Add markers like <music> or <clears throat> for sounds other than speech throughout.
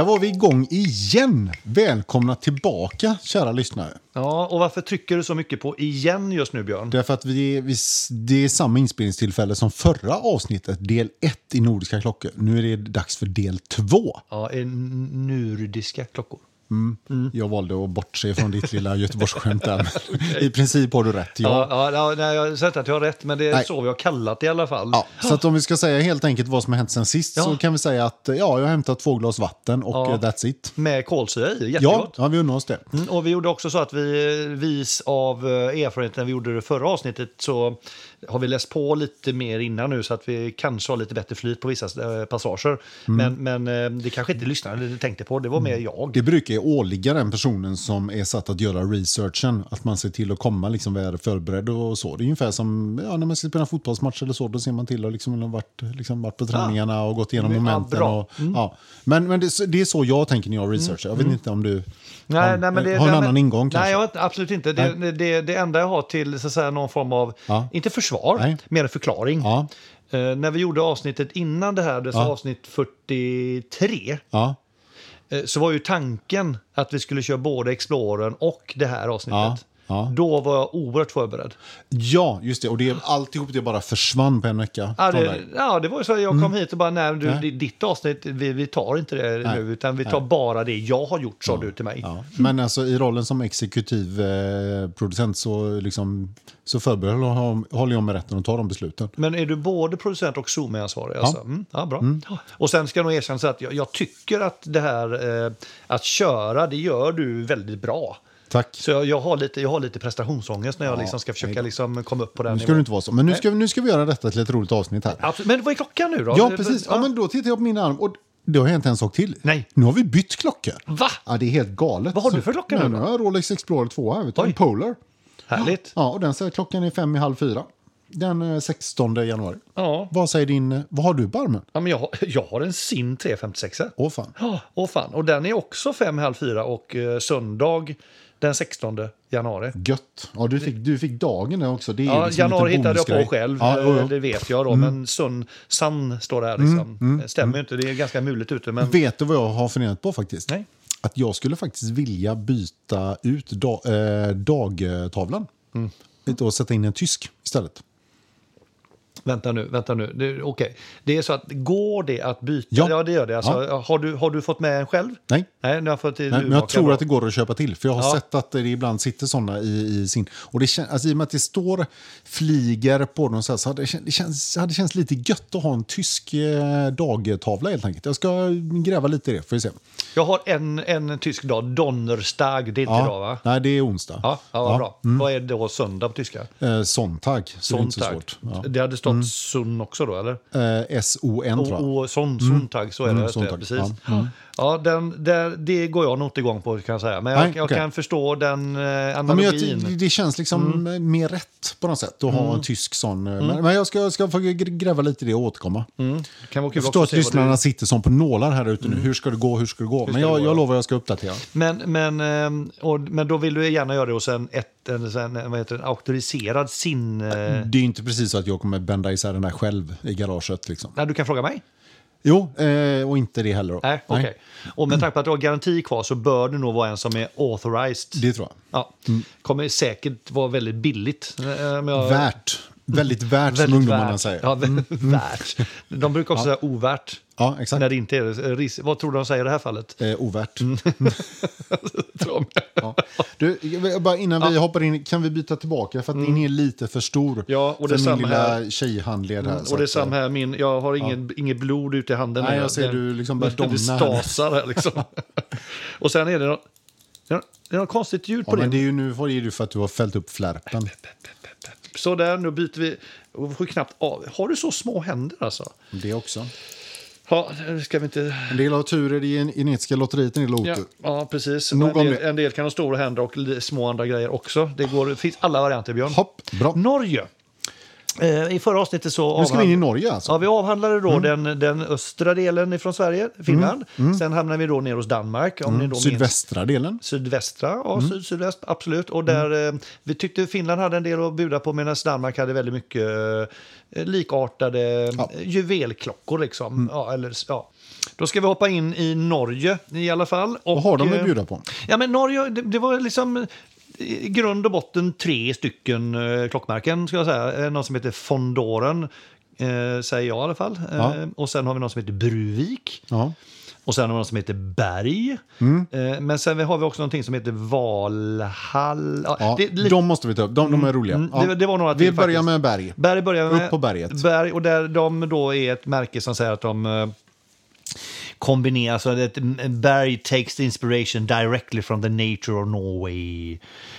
Där var vi igång igen. Välkomna tillbaka, kära lyssnare. Ja, och varför trycker du så mycket på igen just nu, Björn? Därför att vi, vi, det är samma inspelningstillfälle som förra avsnittet, del 1 i Nordiska klockor. Nu är det dags för del 2. Ja, är nordiska klockor. Jag valde att bortse från ditt lilla Göteborgsskämt där. men <laughs> I princip har du rätt, Ja, ja. ja, ja nej, jag har sett att jag har rätt, men det är Nej. så vi har kallat det i alla fall. Ja, så att om vi ska säga helt enkelt vad som har hänt sen sist Ja. så kan vi säga att ja, jag har hämtat två glas vatten och Ja. eh, that's it. Med kolsyra i, Ja, jättegott. ja, vi unnar oss det. Mm, och vi gjorde också så att vi, vis av eh, erfarenheten vi gjorde det förra avsnittet, så har vi läst på lite mer innan nu så att vi kanske har lite bättre flyt på vissa eh, passager. Men, men eh, det kanske inte lyssnarna tänkte på, det var mer jag. Det brukar ju åligga den personen som är satt att göra researchen. Att man ser till att komma liksom väl förberedd och så. Det är ungefär som ja, när man ska spela en fotbollsmatch eller så. Då ser man till att liksom varit, liksom varit på träningarna och gått igenom Ja, momenten. Mm. Och, ja. Men, men det, är så- det är så jag tänker när jag researchar. Jag vet inte om du Nej, har, nej, men det, har en nej, annan men, ingång kanske. Nej, jag absolut inte. Det, det, det, enda jag har till så att säga, någon form av, Ja. inte försvar, Nej. mer en förklaring. Ja, Eh, när vi gjorde avsnittet innan det här, det Ja. avsnitt 43, ja, eh, så var ju tanken att vi skulle köra både Explorern och det här avsnittet. Ja, ja. Då var jag oerhört förberedd. ja, just det. Och det, alltihop det bara försvann på en vecka. Ja, det, ja, det var ju så jag kom hit och bara, nej, du, Mm. Nej. ditt avsnitt, vi, vi tar inte det Nej. nu, utan vi tar bara det jag har gjort, sa du till mig. Ja. Men alltså, i rollen som exekutiv eh, producent så, liksom, så förbehåller jag- mig rätten att ta de besluten. Men är du både producent och Zoom-ansvarig? Alltså? Mm, ja, bra. Och sen ska jag nog erkänna att jag, jag tycker att det här eh, att köra, det gör du väldigt bra. Tack. Så jag, jag, har, lite, jag har lite prestationsångest när jag Ja, liksom ska försöka liksom komma upp på den Nu ska det nivån. inte vara så. Men nu ska, vi- nu ska vi göra detta till ett roligt avsnitt här. Absolut. Men vad är klockan nu då? Ja, precis. Ja, men då tittar jag på min arm och det har hänt en sak till. Nej. Nu har vi bytt klockor. Va? Ja, det är helt galet. Vad har du för klocka nu? Nu har jag Rolex Explorer 2 här, vet du, en Polar. Härligt. Ja, och den säger klockan är fem i halv fyra. Den eh, 16 januari. Ja. Vad säger din... eh, Vad har du på armen? Ja, men jag, har- jag har en SIN 356. Åh fan. Ja, och fan. Och den är också fem i halv fyra och eh, söndag den 16 januari. Gött. Ja, du fick, du fick dagen där också. Det är Ja, liksom januari hittade jag på själv, Ja, jo, jo. det vet jag då. Men sun, sun står det här liksom. Det stämmer ju inte, det är ganska muligt ute. Men Vet du vad jag har funderat på faktiskt? Nej. Att jag skulle faktiskt vilja byta ut da, eh, dagtavlan. Mm. Och sätta in en tysk istället. Vänta nu, vänta nu. Det, okej. det är så att går det att byta? Ja. det gör det. Alltså, har, du, har du fått med en själv? Nej. Nej, du har fått Nej, men jag tror bra. att det går att köpa till. För jag har Ja. sett att det ibland sitter sådana i, i sin... Och det alltså, I och med att det står flyger på dem så, här, så hade det, kän, det känns, hade känts lite gött att ha en tysk eh, dagtavla helt enkelt. Jag ska gräva lite i det, får vi se. Jag har en, en tysk dag, Donnerstag, det är inte idag va? Nej, det är onsdag. Ja, ja, vad bra. Vad är då söndag på tyska? Eh, Sonntag, det är inte så Sonntag. svårt. Ja. Det hade stått sun också då, eller? Eh, S-O-N tror jag. Och son, Sonntag, så är det. Mm, det precis. ja. Ja, den, där, det går jag nog inte igång på kan jag säga. Men jag, Nej, jag kan förstå den eh, Ja, men jag, analogin. det, känns liksom mer rätt på något sätt att ha en tysk sån. eh, Men, men jag ska, ska få gr- gräva lite i det och återkomma. Mm. Kan vara kul Jag förstår att att lyssnarna du... sitter som på nålar här ute nu. Hur ska det gå? Hur ska det gå? ska men jag, gå, jag ja. lovar jag ska uppdatera. Men, men, ehm, och, men då vill du gärna göra det hos en, ett, en, en, vad heter det, en auktoriserad sin... Eh, Det är inte precis så att jag kommer där själv i garaget. Liksom. nej, du kan fråga mig. Jo, eh, och inte det heller. Då. Nej, okej. Och med tanke på att du har garanti kvar så bör det nog vara en som är authorized. Det tror jag. Ja. Kommer säkert vara väldigt billigt. Eh, jag- Värt. Väldigt värt som ungdomarna värt. säger. Ja, väldigt <laughs> värt. De brukar också säga ovärt. Ja, exakt. När det inte är det. Ris- Vad tror du de säger i det här fallet? Eh, ovärt. De. <laughs> Ja. Du, jag bara innan vi hoppar in, kan vi byta tillbaka? För att din är lite för stor Mm. Ja, och det för min lilla här. tjejhandled här. så Och det är samma här, min, jag har ingen, inget blod ute i handen. Nej, nu. jag ser Den- du liksom börjar domna Det här. stasar här liksom. <laughs> och sen är det något, det är det konstigt ljud Ja, på men det. det är ju nu får- det för att du har fällt upp flärpen. Så där, nu byter vi. Och får knappt av. Har du så små händer alltså? Det också. Ja, ska vi inte... En del har tur i det genetiska lotteriet, en del har Ja, otur. ja precis. Nog en, del, en del kan ha stora händer och små andra grejer också. Det, går, det finns alla varianter, Björn. Hopp, bra. Norge. Eh, I förra avsnittet så... Nu ska vi in i Norge alltså. Ja, vi avhandlade då Mm. den, den östra delen från Sverige, Finland. Sen hamnade vi då ner hos Danmark. Om ni då minns. Sydvästra delen. Sydvästra, ja, Mm. syd, sydväst, absolut. Och där, eh, vi tyckte Finland hade en del att bjuda på medan Danmark hade väldigt mycket eh, likartade Ja. eh, juvelklockor. Liksom. Mm. Ja, eller, ja. Då ska vi hoppa in i Norge i alla fall. Och, Vad har de att bjuda på? Ja, men Norge, det, det var liksom i grund och botten tre stycken eh, klockmärken. Ska jag säga. Eh, Någon som heter Fondoren, eh, säger jag i alla fall. Eh, Ja. Och sen har vi någon som heter Bruvik. Ja. Och sen har vi någon som heter Berg. Mm. Eh, Men sen har vi också någonting som heter Valhall. Ja, Ja, det, de måste vi ta upp. De, de är roliga. Mm, Ja. det- det var några vi till börjar faktiskt. med berg. Berg börjar med. Upp på berget. Berg, och där de då är ett märke som säger att de kombinerar, alltså ett Berg takes the inspiration directly from the nature of Norway.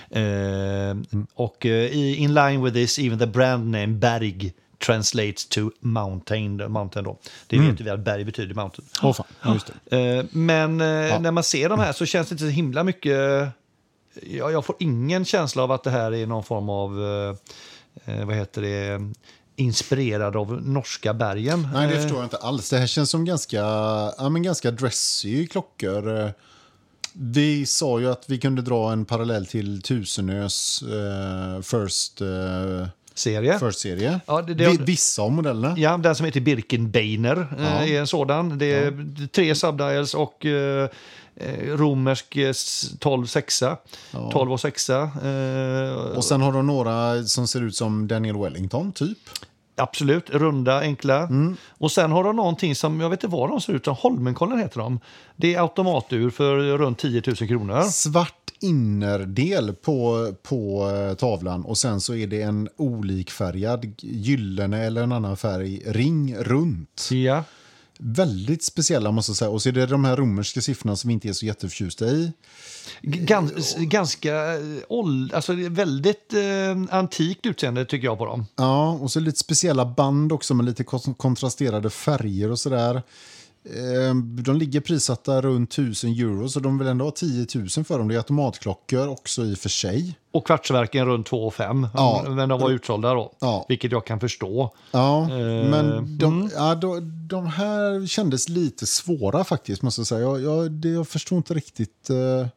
Eh, Och i- in line with this, even the brand name Berg translates to mountain. mountain då. Det vet vi att berg betyder mountain. Åh fan, ja, just det. Eh, Men eh, när man ser de här så känns det inte så himla mycket... Ja, jag får ingen känsla av att det här är någon form av... vad heter det? Inspirerad av norska bergen. Nej, det Eh, förstår jag inte alls. Det här känns som ganska, ja, men ganska dressy klockor. Eh, Vi sa ju att vi kunde dra en parallell till Tusenös eh, First, eh, Serie. first serie. Ja, det- det- Vi, vissa av modellerna. Ja, den som heter Birkenbeiner eh, Ja. är en sådan. Det är tre subdials och eh, romersk eh, s- 12 sexa. 12 och sexa. Eh, Och sen har de några som ser ut som Daniel Wellington, typ. Absolut, runda, enkla. Mm. Och sen har de någonting som, jag vet inte vad de ser ut som, Holmenkollen heter de. Det är automatur för runt 10 000 kronor. Svart innerdel på, på eh, tavlan och sen så är det en olikfärgad gyllene eller en annan färg ring runt. Ja. Väldigt speciella måste jag säga. Och så är det de här romerska siffrorna som vi inte är så jätteförtjusta i. Gans, ganska eh, åld, alltså väldigt eh, antikt utseende tycker jag på dem. Ja, och så lite speciella band också med lite kon- kontrasterade färger och sådär. Eh, De ligger prissatta runt 1000 euro så de vill ändå ha 10 000 för dem. Det är automatklockor också i och för sig. Och kvartsverken runt 2 5 Ja. Men de var utsålda då, Ja. vilket jag kan förstå. Ja, Eh, men de, ja, de, de här kändes lite svåra faktiskt måste jag säga. Jag, jag, det, jag förstår inte riktigt. eh,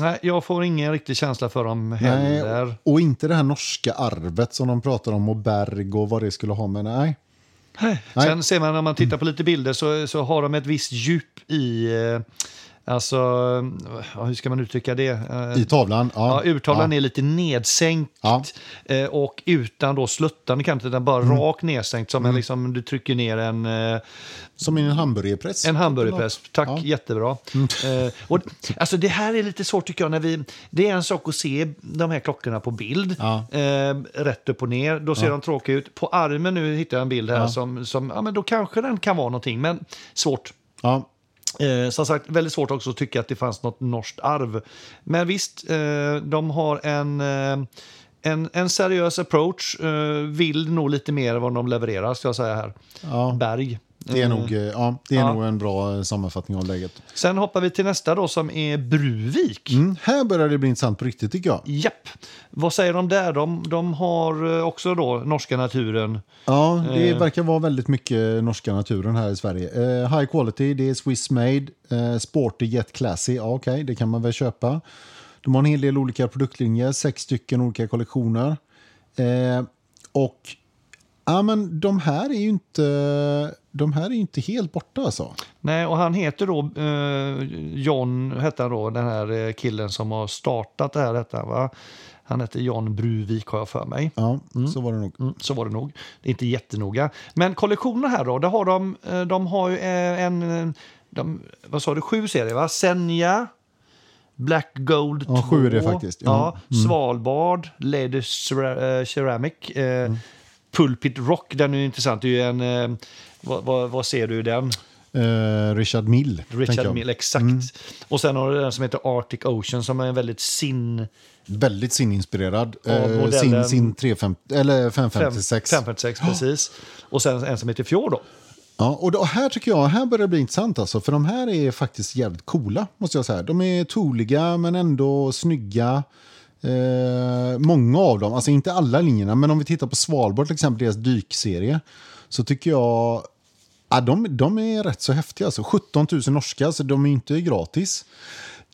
Nej, jag får ingen riktig känsla för dem nej, heller. och inte det här norska arvet som de pratar om och berg och vad det skulle ha med. Nej. Nej. Sen ser man när man tittar på lite bilder så, så har de ett visst djup i... Eh, Eh, alltså, ja, hur ska man uttrycka det? Eh, I tavlan. Ja, Ja, urtavlan ja. är lite nedsänkt Ja. eh, och utan då sluttande kanter, utan bara rakt nedsänkt som en, liksom, du trycker ner en, eh, Som i en hamburgerpress. en hamburgerpress. Tack, Ja. Mm. jättebra. Eh, och, alltså, det här är lite svårt tycker jag. När vi, det är en sak att se de här klockorna på bild, Ja. eh, rätt upp och ner. Då ser de tråkiga ut. På armen nu hittar jag en bild här som, som ja, men då kanske den kan vara någonting, men svårt. Ja, Eh, som sagt, väldigt svårt också att tycka att det fanns något norskt arv. Men visst, eh, de har en, eh, en, en seriös approach. Eh, vill nog lite mer än vad de levererar, ska jag säga här. ja. Berg. Det är, Eh, nog, eh, ja, det är ja. nog en bra eh, sammanfattning av läget. Sen hoppar vi till nästa då som är Bruvik. Mm, här börjar det bli intressant på riktigt tycker jag. Japp. Vad säger de där? De, de har eh, också då norska naturen. Ja, det Eh. verkar vara väldigt mycket norska naturen här i Sverige. Eh, high quality, det är Swiss made. Eh, sporty, jet classy, ja, okej, det kan man väl köpa. De har en hel del olika produktlinjer, sex stycken olika kollektioner. Och ja, men de här är ju inte, de här är inte helt borta alltså. Nej, och han heter då eh, John, hette han då, den här eh, killen som har startat det här. Hette han, va? Han heter John Bruvik har jag för mig. Ja, så var det nog. Mm, så var det nog. Det är inte jättenoga. Men kollektionen här då, där har de, eh, de har ju en, de, vad sa du, sju serier va? Senja, Black Gold 2, Ja, sju är det faktiskt. Ja, Ja. Mm. Svalbard, Lady Cera- eh, Ceramic, eh, Pulpit Rock, den är intressant. Det är ju en, eh, vad, vad, vad ser du i den? Eh, Richard Mill. Richard. Mill, exakt. Och sen har du den som heter Arctic Ocean som är en väldigt sin... Väldigt sinninspirerad. Ja, Eh, sin, sin 350, eller fem- 556. 556, precis. Och sen en som heter Fjord då. Ja, och då, här tycker jag här börjar det bli intressant alltså, för de här är faktiskt jävligt coola måste jag säga. De är tooliga men ändå snygga. Eh, många av dem, alltså inte alla linjerna, men om vi tittar på Svalbard till exempel, deras dykserie, så tycker jag ja, de, de är rätt så häftiga. Alltså. 17 000 norska, så de är inte gratis.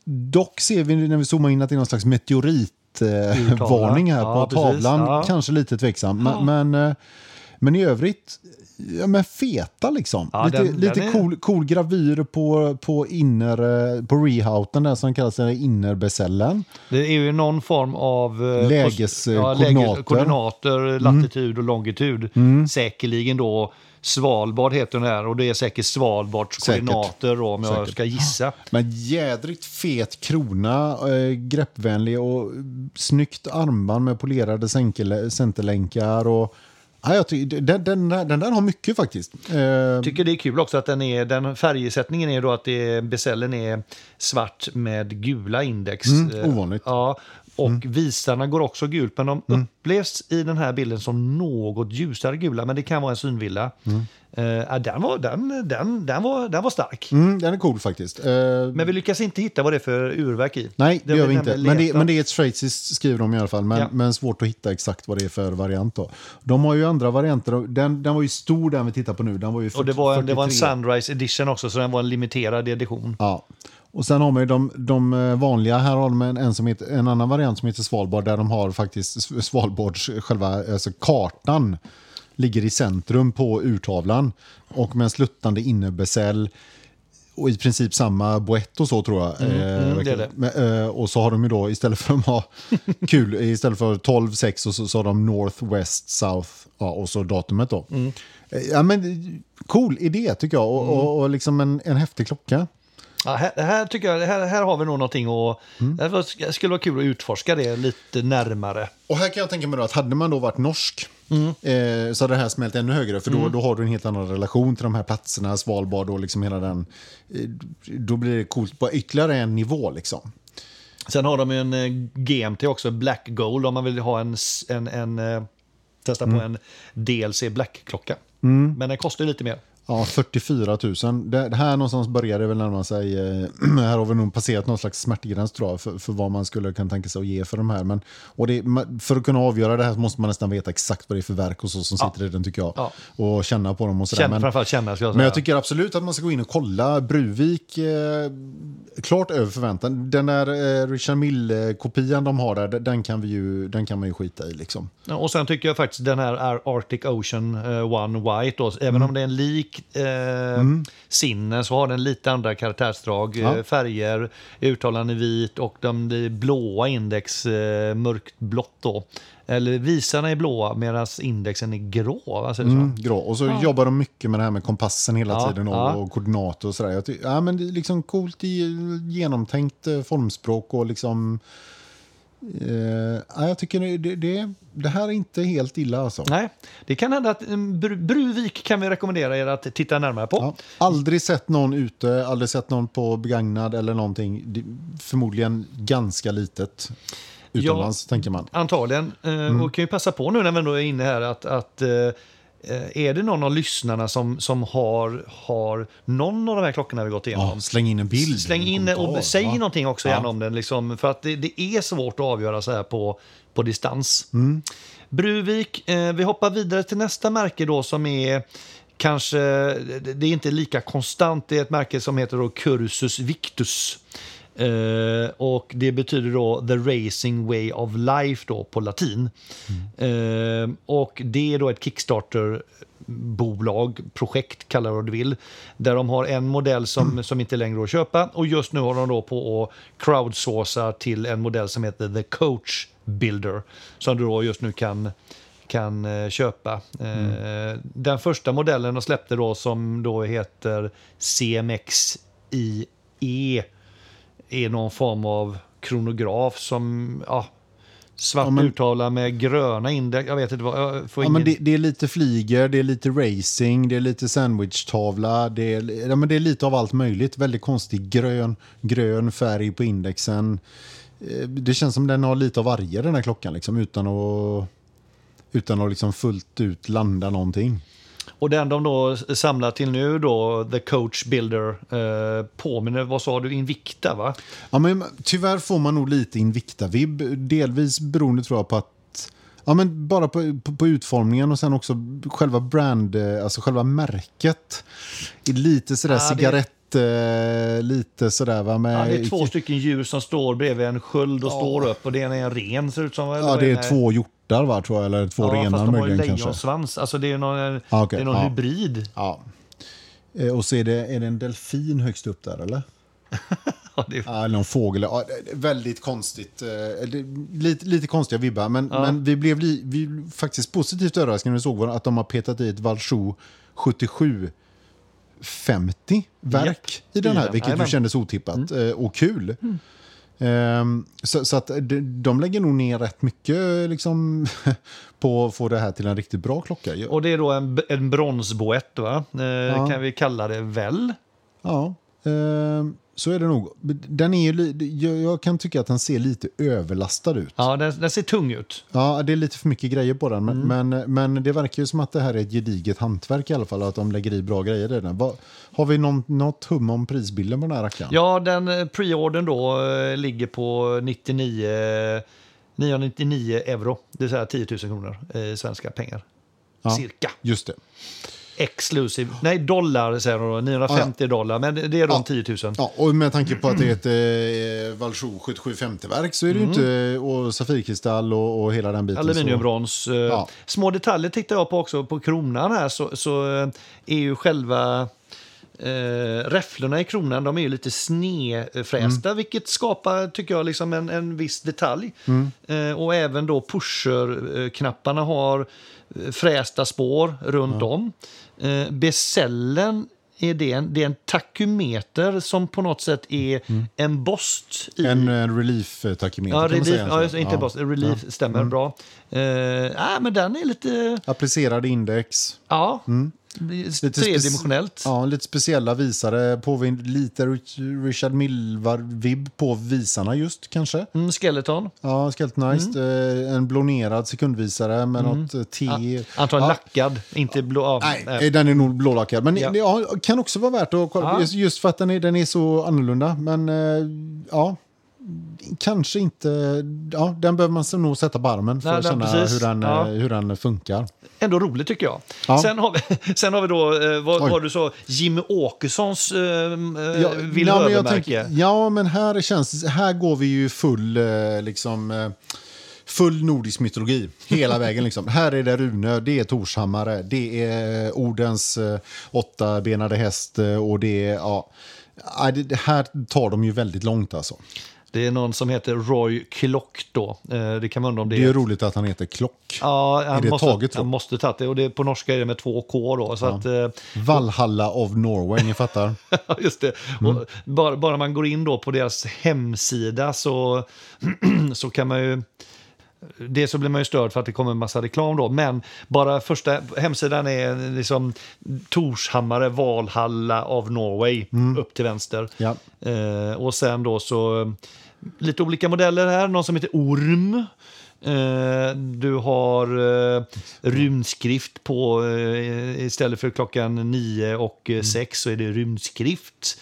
Dock ser vi när vi zoomar in att det är någon slags meteoritvarning eh, här Ja, på precis. tavlan. Ja. Kanske lite tveksam, men, men, eh, men i övrigt Ja, men feta liksom. Ja, lite den- lite den är- cool, cool gravyr på, på, inner, eh, på rehouten där som kallas den innerbecellen. Det är ju någon form av... eh, Läges, pos- eh, ja, koordinater. latitud och longitud. Säkerligen då Svalbard heter den här och det är säkert Svalbards Säkert. koordinater då, om jag Säkert. ska gissa. Men jädrigt fet krona, eh, greppvänlig och snyggt armband med polerade centerlänkar. Och, ja, jag den, den, den där har mycket faktiskt. Eh, tycker det är kul också att den är, den färgsättningen är då att det, becellen är svart med gula index. Mm, ovanligt. Ja, och visarna går också gult, men de upplevs i den här bilden som något ljusare gula, men det kan vara en synvilla. Eh, ja, den, var, den, den, den, var, den var stark. mm, den är cool faktiskt. Eh, Men vi lyckas inte hitta vad det är för urverk i. Nej, det, gör vi inte. Men det, men det är ett schweiziskt skriver de i alla fall. Men, Ja. men svårt att hitta exakt vad det är för variant. Då. De har ju andra varianter. Den, den var ju stor den vi tittar på nu. Den var ju 40, Och det var, en, det var en 43. Sunrise edition också, så den var en limiterad edition. Ja. Och sen har man ju de, de eh, vanliga. Här har de en, en, som heter, en annan variant som heter Svalbard. Där de har faktiskt Svalbards själva alltså kartan. Ligger i centrum på urtavlan. Och med en sluttande innerbecell. Och i princip samma boett och så tror jag. mm, Eh, det är det. Men, eh, och så har de ju då istället för att ha <laughs> kul, istället för 12, 6 och så, så har de North, West, South ja, och så datumet då. Mm. Eh, Ja, men, cool idé tycker jag och, och, och liksom en, en häftig klocka. Ja, här, här, tycker jag, här, här har vi nog någonting och det var- skulle vara kul att utforska det lite närmare. Och här kan jag tänka mig att hade man då varit norsk Mm. eh, så hade det här smält ännu högre. För då, då har du en helt annan relation till de här platserna, Svalbard och liksom hela den. Eh, då blir det coolt på ytterligare en nivå liksom. Sen har de ju en eh, GMT också, Black Gold, om man vill ha en, en, en eh, testa Mm. på en DLC Black-klocka. Men den kostar lite mer. Ja, 44 000. Det, det här någonstans börjar det väl närma sig. Eh, <clears throat> här har vi nog passerat någon slags smärtgräns tror jag, för, för vad man skulle kunna tänka sig att ge för de här. Men, och det, för att kunna avgöra det här måste man nästan veta exakt vad det är för verk och så som Ja. sitter i den tycker jag. Ja. Och känna på dem och sådär. Känn, Men, framförallt känna, jag men jag tycker absolut att man ska gå in och kolla. Bruvik, eh, klart över förväntan. Den där eh, Richard Mill-kopian de har där, den kan, vi ju, den kan man ju skita i liksom. Ja, Och sen tycker jag faktiskt den här Ar- Arctic Ocean eh, One White, då, även Mm. om det är en lik eh, sinne så har den lite andra karaktärsdrag. Ja. Eh, färger, uttalande vit och de, det blåa index eh, mörkt blått då. Eller visarna är blåa medan indexen är grå. Va? Så är det så? Mm, grå. Och så jobbar de mycket med det här med kompassen hela Ja, tiden och, ja. och koordinater och sådär. Ja, men det är liksom coolt i genomtänkt eh, formspråk och liksom... Ja, jag tycker det, det, det, här är inte helt illa alltså. Nej, det kan hända att eh, Bru- Bruvik kan vi rekommendera er att titta närmare på. Ja, aldrig sett någon ute, aldrig sett någon på begagnad eller någonting. Det, förmodligen ganska litet utomlands, tänker man. Antagligen. Eh, Och kan ju passa på nu när vi ändå är inne här att, att är det någon av lyssnarna som, som har, har någon av de här klockorna vi gått igenom? Ja, släng in en bild. Släng in och säg Ja. någonting också Ja. om den. Liksom, för att det, det är svårt att avgöra så här på, på distans. Mm. Bruvik, eh, vi hoppar vidare till nästa märke då som är kanske, det är inte lika konstant. Det är ett märke som heter då Cursus Victus. Eh, och det betyder då The Racing Way of Life då på latin. Eh, och det är då ett Kickstarter bolag, projekt, kalla det vad du vill. Där de har en modell som, som inte längre går att köpa och just nu har de då på att crowdsourca till en modell som heter The Coach Builder. Som du då just nu kan, kan eh, köpa. Eh, Den första modellen de släppte då som då heter CMX IE är någon form av kronograf som ja, svart Ja, men- urtavla med gröna index. Jag vet inte vad. Jag får Ja, ingen... men det, det är lite flyger, det är lite racing, det är lite sandwich-tavla. Det är, ja, men det är lite av allt möjligt. Väldigt konstig grön, grön färg på indexen. Eh, Det känns som den har lite av varje den här klockan liksom, utan att, utan att liksom fullt ut landa någonting. Och den de då samlar till nu då, The Coach Builder, eh, påminner, vad sa du, Invicta va? Ja, men tyvärr får man nog lite Invicta-vibb. Delvis beroende tror jag på att Ja, men bara på, på, på, utformningen och sen också själva brand, eh, alltså själva märket. Är lite sådär ja, cigarett lite, lite sådär va? Med, ja, det är två stycken djur som står bredvid en sköld och ja. står upp och det ena är en ren ser ut som. Ja, det är, är två hjortar va, tror jag, eller två ja, renar möjligen kanske. Ja, fast de har lejonsvans, alltså det är någon, ah, okay. det är någon ja. hybrid. Ja. Eh, och så är det, är det en delfin högst upp där eller? <laughs> ja, det är... någon fågel. Ja, väldigt konstigt. Eh, lite, lite konstiga vibbar. Men, ja. men vi blev vi, faktiskt positivt överraskade när vi såg att de har petat i ett Valchou 77 50 verk Japp, i den här, vilket ju kändes otippat mm. Eh, och kul. Mm. Um, så, så, att de lägger nog ner rätt mycket liksom, <laughs> på att få det här till en riktigt bra klocka. Och det är då en, en bronsboett, va? Eh, ja. kan vi kalla det väl? Ja. Um, så är det nog. Den är ju, jag kan tycka att den ser lite överlastad ut. Ja, den, den ser tung ut. Ja, det är lite för mycket grejer på den. Men, mm. men, men, det verkar ju som att det här är ett gediget hantverk i alla fall. Att de lägger i bra grejer i den. Har vi någon, något hum om prisbilden på den här rackaren? Ja, den eh, preordern då eh, ligger på 99, 999 euro. Det vill säga 10 000 kronor i svenska pengar. Ja, Cirka. Just det. Exclusive. Nej, dollar säger de 950 ja, ja. dollar, men det är runt ja. 10 000. Ja, och med tanke på att det är ett eh, Valjoux 7750-verk så är det mm. ju inte, och Safirkristall och, och hela den biten. Aluminiumbrons. Eh, ja. Små detaljer tittar jag på också på kronan här så, så eh, är ju själva Eh, räfflorna i kronan de är ju lite snedfrästa, mm. vilket skapar tycker jag, liksom en, en viss detalj. Mm. Eh, och även då pusher-knapparna har eh, frästa spår runt mm. om. Eh, besällen är det en, det är en takymeter som på något sätt är mm. en bost. I... En, en relief-takymeter ja, relief, ja, inte ja. bost, relief ja. stämmer mm. bra. Uh, äh, men den är lite... Applicerad index. Ja. Mm. Lite Tredimensionellt. Ja, lite speciella visare. På lite Richard Milvar-vibb på visarna just kanske. Mm, skeleton. Ja, Skeleton Nice. Mm. Eh, en blånerad sekundvisare med mm. något eh, T. Ja, antagligen ja. lackad, inte blå. Ja, nej, den är nog blålackad. Men ja. ja. kan också vara värt att kolla. Just för att den är, den är så annorlunda. Men eh, ja, kanske inte... Ja, den behöver man nog sätta på armen för Nej, att känna hur den, ja. hur den funkar. Ändå roligt tycker jag. Ja. Sen, har vi, <laughs> sen har vi då, eh, vad, vad du sa, Jimmy Åkessons eh, eh ja, vill ja, men tänker, Ja, men här, känns, här går vi ju full, eh, liksom... Eh, full nordisk mytologi hela <laughs> vägen. Liksom. Här är det Rune, det är Torshammare, det är Ordens eh, åttabenade häst och det är... Ja, det här tar de ju väldigt långt alltså. Det är någon som heter Roy Klock då. Eh, det kan man undra om det, det är. roligt att han heter Klock. Ja, han är det måste, taget? Han måste tagit det. Och det, på norska är det med två K då. Så ja. att, eh, Valhalla of Norway, ni fattar. <laughs> Just det. Mm. Bara, bara man går in då på deras hemsida så, <clears throat> så kan man ju Dels så blir man ju störd för att det kommer en massa reklam då, men bara första hemsidan är liksom Torshammare, Valhalla av Norway, mm. upp till vänster. Ja. Eh, och sen då så lite olika modeller här, någon som heter Orm. Eh, du har eh, rymdskrift på, eh, istället för klockan 9 och 6 mm. så är det rymdskrift.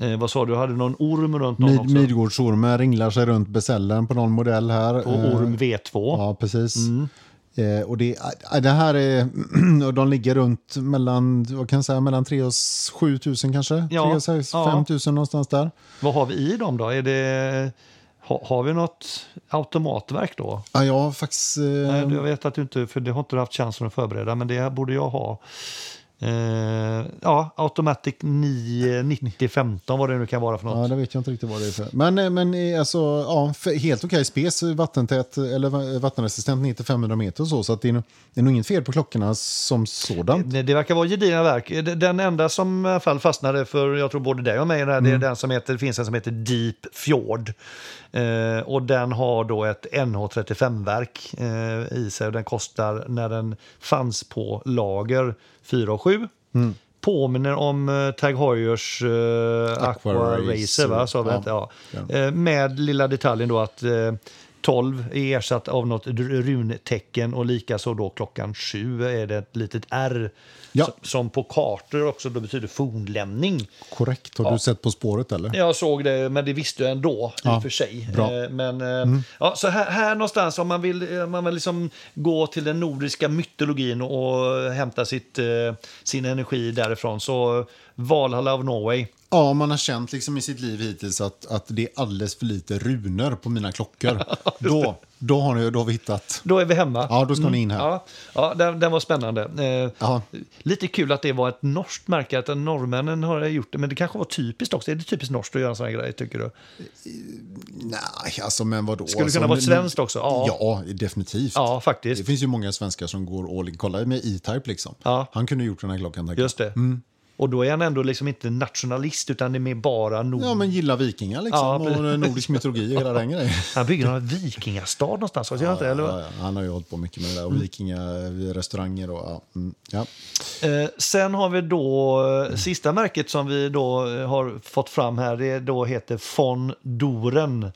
Eh, vad sa du, hade någon orm runt någon Mid, också? Midgårdsormen ringlar sig runt besällen på någon modell här. På orm V2. Ja, precis. Mm. Eh, och det, äh, det här är, <clears throat> och de ligger runt mellan, vad kan säga, mellan 3 och 7 000 kanske? Ja, 3 och 6, ja. 5 000 någonstans där. Vad har vi i dem då? Är det, ha, har vi något automatverk då? Ja, jag har faktiskt... Eh... Nej, jag vet att du inte, för det har inte du haft chansen att förbereda, men det borde jag ha. Uh, ja, Automatic 99015 vad det nu kan vara för något. Ja, det vet jag inte riktigt vad det är för. Men, eh, men eh, alltså, ja, helt okej spes, vattentät eller vattenresistent ner till 500 meter och så. Så att det, är, det är nog inget fel på klockorna som sådant. Det, det verkar vara gedigna verk. Den enda som i alla fall fastnade för, jag tror både dig och mig, mm. det är mm. den som heter, det finns en som heter Deep Fjord. Eh, och den har då ett NH35-verk eh, i sig och den kostar när den fanns på lager 4 och 7. Mm. Påminner om uh, Tag Heuers uh, Aqua, Aqua Racer, va? Så ja. ja. ja. Uh, med lilla detaljen då att 12 är ersatt av något runtecken och likaså då klockan 7 är det ett litet R Ja. som, på kartor också då betyder fornlämning. Korrekt. Har du sett På spåret eller? Jag såg det, men det visste jag ändå i Ja, för sig. bra. Mm. Eh, Men, eh, ja, så här, här någonstans, om man vill, eh, man vill liksom gå till den nordiska mytologin och hämta sitt, sin energi därifrån, så Valhalla of Norway. Ja, man har känt liksom i sitt liv hittills att, att det är alldeles för lite runor på mina klockor. <laughs> då, då, har ni, då har vi hittat... Då är vi hemma. Ja, då ska ni in här. Ja, ja den, den var spännande. Eh, lite kul att det var ett norskt märke, att norrmännen har gjort det. Men det kanske var typiskt också. Är det typiskt norskt att göra en sån här grej, tycker du? Nej, alltså men vadå? Skulle det alltså, kunna vara nu- svenskt också? Ja. Ja, definitivt. Ja, faktiskt. Det finns ju många svenskar som går all in. Kolla med E-Type liksom. Ja. Han kunde gjort den här klockan. tack. Just det. Och då är han ändå liksom inte nationalist, utan det är mer bara nord. Ja, men gillar vikingar liksom. Ja, och nordisk mytologi och hela den grejen. <laughs> Han bygger någon vikingastad någonstans, ja, inte, eller? Ja, ja, han har ju hållit på mycket med det där. Och vikingarestauranger och ja. Mm, ja. Eh, sen har vi då eh, sista märket som vi då eh, har fått fram här. Det då heter von Doren.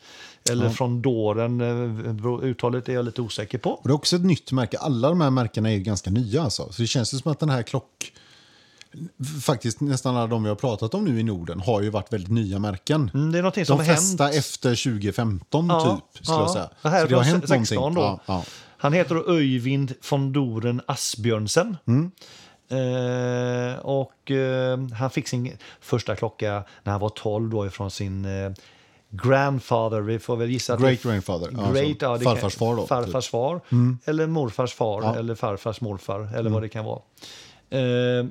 Eller från Doren. eh, Uttalet är jag lite osäker på. Och det är också ett nytt märke. Alla de här märkena är ju ganska nya. Alltså. Så det känns ju som att den här klock... Faktiskt nästan alla de vi har pratat om nu i Norden har ju varit väldigt nya märken. Mm, det är någonting som De flesta efter 2015 Ja, typ, skulle ja. jag säga. Det här Så är det har hänt 16 någonting. då. Ja. Han heter då Öyvind von Doren Asbjörnsen. Mm. Eh, och eh, han fick sin första klocka när han var 12 då ifrån sin eh, grandfather. Vi får väl gissa Great grandfather. Great, så ja, farfars far då. typ. Farfars far, eller morfars far, Ja. eller farfars morfar, eller vad det kan vara. Eh, <laughs>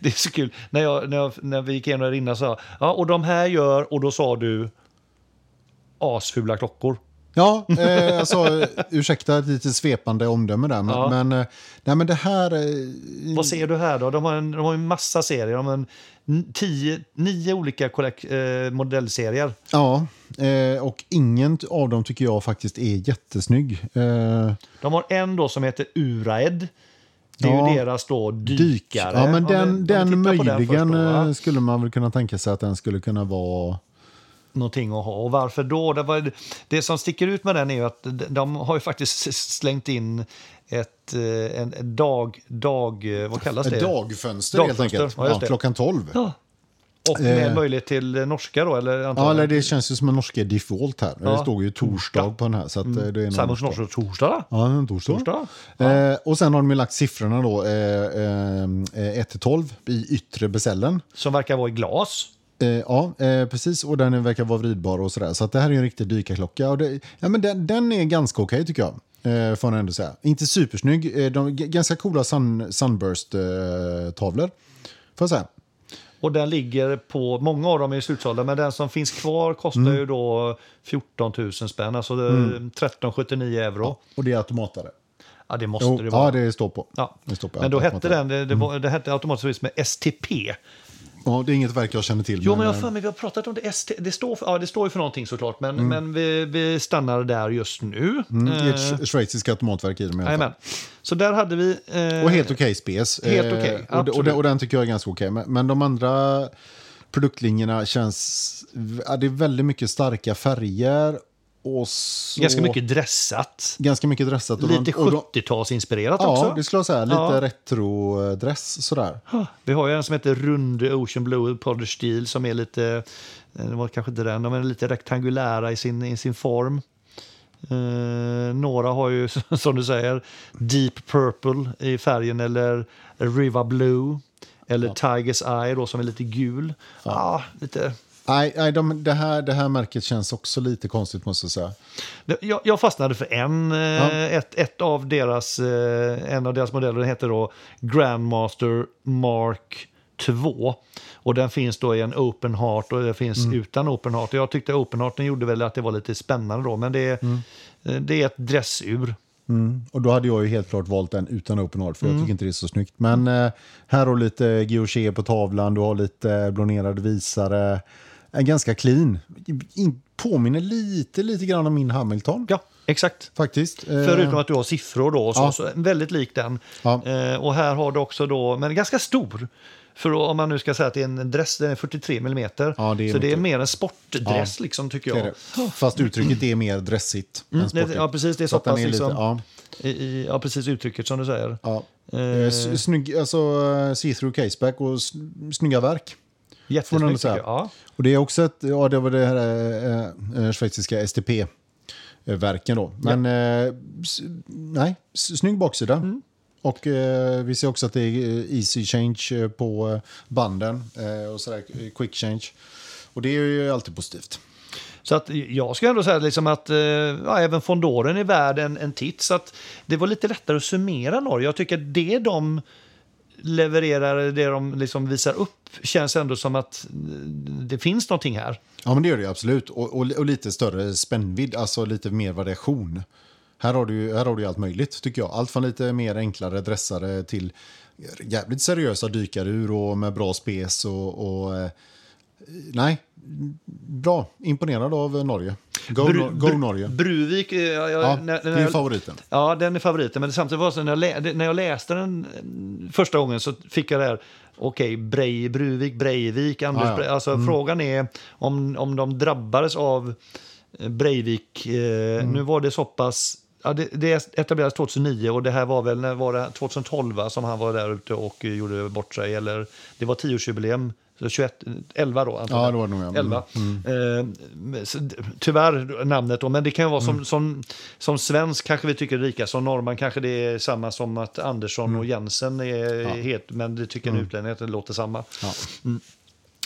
det är så kul. När, jag, när, jag, när vi gick igenom där innan sa ja, och de här gör, och då sa du asfula klockor. Ja, eh, alltså, <laughs> ursäkta ett lite svepande omdöme där. Men, Ja. men, eh, nej, men det här... Eh, Vad ser du här då? De har en, de har en massa serier. De har en tio, nio olika kollek, eh, modellserier. ja, eh, och ingen av dem tycker jag faktiskt är jättesnygg. Eh, De har en då som heter Uraed. Det är Ja. ju deras då dyk. dykare. Ja, men den, vi den möjligen då, eh, skulle man väl kunna tänka sig att den skulle kunna vara... någonting att ha. Och varför då? Det, var, det som sticker ut med den är ju att de- har ju faktiskt slängt in ett eh, en, dag, dag... Vad kallas det? Ett dagfönster, helt Dagfönster, enkelt. ja, klockan 12. Ja. Och med Eh. möjlighet till eh, norska då? Eller Ja, eller det känns ju som en norska default här. Ja. Det står ju torsdag på den här. Så att eh, det är någon Samma som norska torsdag? då? Ja, en torsdag. Torsdag? Eh, och sen har de ju lagt siffrorna då, eh, eh, 1 till 12 i yttre besällen. Som verkar vara i glas. Eh, ja, eh, precis. Och den verkar vara vridbar och sådär. Så att det här är en riktig dykarklocka. Och det, ja, men den, den är ganska okej tycker jag. Eh, får jag ändå säga. Inte supersnygg. Eh, de, ganska coola sun, Sunburst-tavlor. får jag säga. Och den ligger på, många av dem är slutsålda, men den som finns kvar kostar Mm. ju då 14 000 spänn, alltså mm. 13,79 euro. Och det är automatare. Ja, det måste Jo, det vara. ja, det står på. Ja. Det står på Men då hette den, det, det, var, det hette automatiskt med STP. Ja, det är inget verk jag känner till. Jo, men jag eh, för mig vi har pratat om det. ST, det, står ja, det står ju för någonting såklart, men, Mm. men vi, vi stannar där just nu. mm, det är ett Eh, sch- schweiziska automatverk i dem i alla fall. Så där hade vi... eh, Och helt okej spes. Helt Eh, okej, och, och, absolut. den- och den tycker jag är ganska okej. Men, men de andra produktlinjerna känns... Ja, det är väldigt mycket starka färger. Och så, Ganska mycket dressat. Ganska mycket dressat. Lite och de- 70-talsinspirerat Ja, också. det skulle jag säga. Lite Ja. retro-dress sådär. Vi har ju en som heter Rund Ocean Blue Polish Steel som är lite, eh, det var kanske inte den, de är lite rektangulära i sin, i sin form. Eh, några har ju, <laughs> som du säger, Deep Purple i färgen eller Riva Blue. Eller Tiger's Eye då, som är lite gul. Ja. lite... Nej, nej de, det, här, det här märket känns också lite konstigt måste jag säga. Jag, jag fastnade för en, eh, Ja. ett, ett av deras, eh, en av deras modeller. Den heter då Grandmaster Mark 2. Och den finns då i en open heart och det finns Mm. utan open heart. Jag tyckte open hearten gjorde väl att det var lite spännande då. Men det är, Mm. eh, det är ett dressur. Mm. Och då hade jag ju helt klart valt den utan open art, för Mm. jag tycker inte det är så snyggt. Men eh, här har du lite guilloché på tavlan, du har lite blonerade visare. En ganska clean. In, påminner lite, lite grann om min Hamilton. Ja, Exakt. faktiskt. Eh, Förutom att du har siffror då, så, Ja. så väldigt lik den. Ja. Eh, och här har du också då, men ganska stor. För om man nu ska säga att det är en dress, den är 43 mm. Ja, det är så det är mer en sportdress liksom tycker jag. är. Fast uttrycket är mer dressigt än Det, sportigt. ja, precis. Det är så, Så pass är lite- liksom, ja. i, ja, precis uttrycket som du säger. Ja. Eh, Eh, Snygg, alltså see-through caseback och snygga verk. Jättesnyggt tycker jag. Ja. Och det är också ett, ja det var det här eh, eh, schweiziska STP-verken då. Men eh, s- nej, snygg baksida. Mm. Och eh, vi ser också att det är eh, easy change eh, på eh, banden eh, och sådär, eh, quick change. Och det är ju alltid positivt. Så att jag ska ändå säga liksom att eh, ja, även Fondoren är värd en, en titt. Så att det var lite lättare att summera Norge. Jag tycker att det de levererar, det de liksom visar upp, känns ändå som att det finns någonting här. Ja, men det gör det absolut. Och, och, och lite större spännvidd, alltså lite mer variation. Här har, du, här har du allt möjligt, tycker jag. Allt från lite mer enklare dressare till jävligt seriösa dykarur och med bra spes och... och eh, nej, bra. Imponerad av Norge. Go, Bru- go Bru- Norge. Bruvik, eh, jag, jag, Ja, när, det är jag, favoriten. Ja, den är favoriten. Men samtidigt var det så när jag, när jag läste den eh, första gången så fick jag det här, okej, Brej, Bruvik, Breivik, Anders Ja, ja. Alltså frågan är om, om de drabbades av eh, Breivik. Eh, Nu var det så pass, ja, det, det etablerades 2009 och det här var väl när var det 2012 va, som han var där ute och gjorde bort sig. Eller det var 10-årsjubileum. Så 21, 11 då antar Ja, det var det nog, ja. Mm. 11. Eh, så d- tyvärr namnet då, men det kan ju vara som, som, som svensk kanske vi tycker lika, som norrman kanske det är samma som att Andersson och Jensen är het, men det tycker en utlänning att det låter samma. Ja.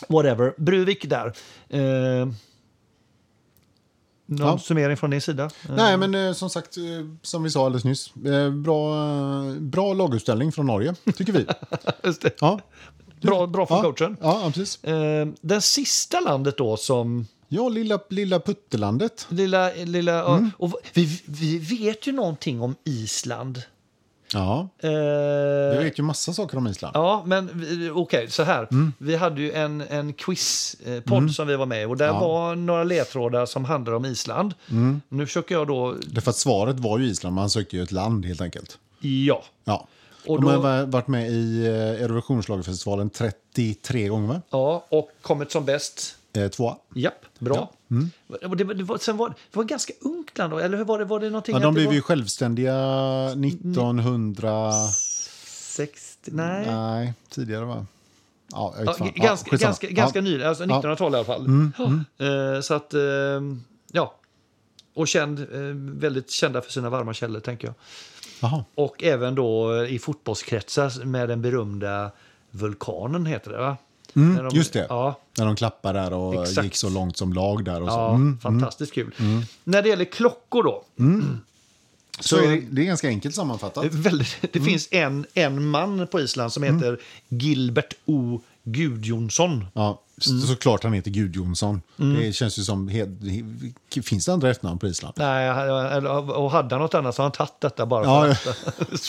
Whatever. Bruvik där. Eh, någon Ja. summering från din sida? Eh, Nej, men eh, som sagt, eh, som vi sa alldeles nyss, eh, bra, eh, bra lagutställning från Norge, tycker vi. <laughs> just det. Ja, Bra, bra från ja, coachen. Ja, ja, precis. Eh, den sista landet då som Ja, lilla, lilla puttelandet. Lilla, lilla, Mm. och, och vi, vi vet ju någonting om Island. Ja, Eh, vi vet ju massa saker om Island. Ja, men okej, så här. Mm. Vi hade ju en, en quiz-podd som vi var med i och där Ja. var några ledtrådar som handlade om Island. Mm. Nu försöker jag då... Därför att svaret var ju Island, man sökte ju ett land helt enkelt. Ja. Ja. Och då- De har varit med i eh, Eurovisionsschlagerfestivalen 33 gånger, va? ja, och kommit som bäst. Eh, tvåa. Japp, bra. Mm. Och det, det var, sen var, det var ganska ungt land, eller hur var det? Var det någonting Ja, de blev var ju självständiga 1900... 60? Nej. Nej, tidigare va? Ja, Ja, ganska skitsamma. ganska, ganska ja. nyligen, alltså 1912 i alla fall. Ja. Eh, så att, ja. Och känd, väldigt kända för sina varma källor, tänker jag. Jaha. Och även då i fotbollskretsar med den berömda vulkanen, heter det va? När de- Mm, just det. Ja, När de klappade där och Exakt. gick så långt som lag där och så. ja Mm. fantastiskt kul. När det gäller klockor då. Så är det, det är ganska enkelt sammanfattat. Väldigt, det finns en, en man på Island som heter Gilbert O. Gudjonsson. Ja, Mm. såklart han heter Gud Jonsson. Det känns ju som... Finns det andra efternamn på Island? Nej, och hade han något annat så har han tagit detta bara för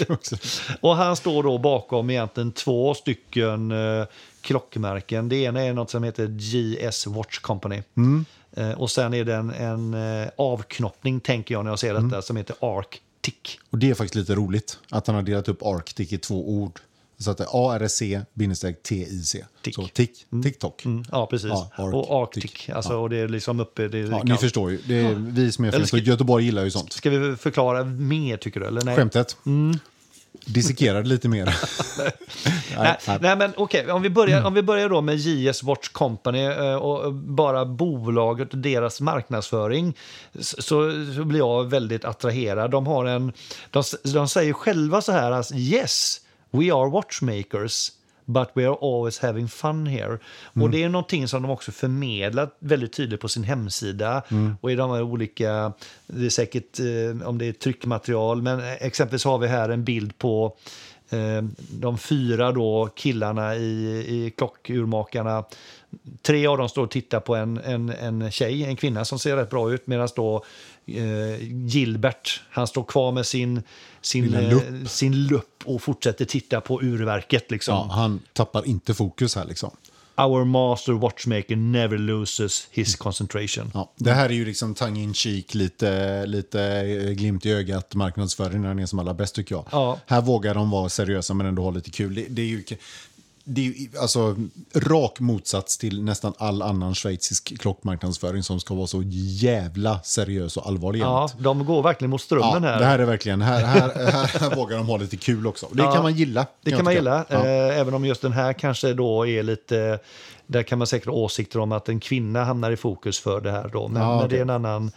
ja. att. <laughs> Och han står då bakom egentligen två stycken eh, klockmärken. Det ena är något som heter GS Watch Company. Mm. Eh, och sen är det en, en eh, avknoppning, tänker jag när jag ser detta, Mm. som heter Arctic. Och det är faktiskt lite roligt att han har delat upp Arctic i två ord. Så att det är ARC-TIC. Tick. Så tick, TikTok. Mm, ja, precis. Ja, Arctic. och Arctic, alltså, och det är liksom uppe... Det, Ja, ni förstår ju. Det är vi som är från ska- Göteborg gillar ju sånt. Ska vi förklara mer, tycker du? Eller nej? Skämtet. Mm. Dissekera det lite mer. <laughs> Nej, nej, nej. nej. men okej, om, vi börjar, om vi börjar då med JS Watch Company eh, och bara bolaget och deras marknadsföring så, så blir jag väldigt attraherad. De, har en, de, de säger själva så här, alltså, yes, we are watchmakers. But we are always having fun here. Och det är någonting som de också förmedlar väldigt tydligt på sin hemsida. Och i de här olika, det är säkert eh, om det är tryckmaterial, men exempelvis har vi här en bild på eh, de fyra då killarna i, i klockurmakarna. Tre av dem står och tittar på en, en, en tjej, en kvinna som ser rätt bra ut medan då Gilbert, han står kvar med sin, sin, eh, lupp. sin lupp och fortsätter titta på urverket. Liksom. Ja, han tappar inte fokus här liksom. Our master watchmaker never loses his concentration. Ja, det här är ju liksom tongue in cheek, lite, lite eh, glimt i ögat marknadsföring när den är som allra bäst tycker jag. Ja. Här vågar de vara seriösa men ändå ha lite kul. Det, det är ju, det är alltså rak motsats till nästan all annan schweizisk klockmarknadsföring som ska vara så jävla seriös och allvarlig. Ja, de går verkligen mot Ja, strömmen här. det här är verkligen, här, här, här, här vågar de ha lite kul också. Det Ja, kan man gilla. Det jag kan man gilla, Ja. eh, även om just den här kanske då är lite... Där kan man säkert ha åsikter om att en kvinna hamnar i fokus för det här då. Men, Ja, okej. det är en annan...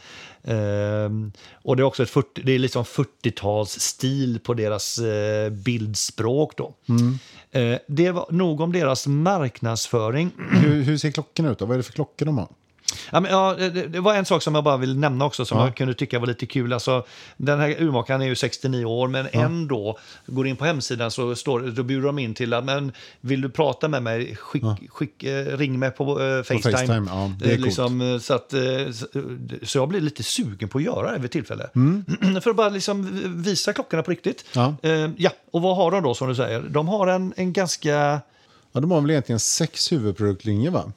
ehm, och det är också ett 40, det är liksom 40-talsstil på deras eh, bildspråk då. Mm. Eh, det var nog om deras marknadsföring. Hur, hur ser klockorna ut då? Vad är det för klockor de har? Ja, men, ja, det, det var en sak som jag bara vill nämna också som Ja. jag kunde tycka var lite kul. Alltså, den här urmakaren är ju 69 år, men ändå går in på hemsidan så står, då bjuder de in till att men vill du prata med mig, skick, skick, eh, ring mig på eh, Facetime. Facetime, ja, det är Eh, coolt. liksom, så, att, så, jag blir lite sugen på att göra det vid tillfälle. Mm. <clears throat> För att bara liksom visa klockorna på riktigt. Ja. Ja, och vad har de då som du säger? De har en, en ganska... Ja, de har väl egentligen sex huvudproduktlinjer va?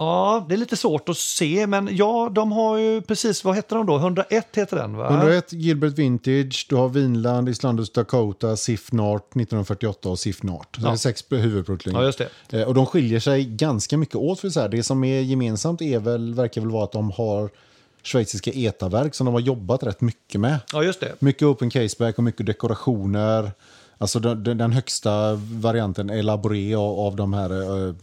Ja, det är lite svårt att se, men ja, de har ju precis, vad heter de då? 101 heter den va? 101 Gilbert Vintage, du har Vinland, Islandus Dakota, Sif Nart 1948 och Sif Nart. Så Ja. det är sex huvudproduktlinjer. Ja, just det. Eh, Och de skiljer sig ganska mycket åt. För så här. Det som är gemensamt är väl, verkar väl vara att de har schweiziska etaverk som de har jobbat rätt mycket med. Ja, just det. Mycket open caseback och mycket dekorationer. Alltså den, den den högsta varianten, Elaboré, av, av de här uh,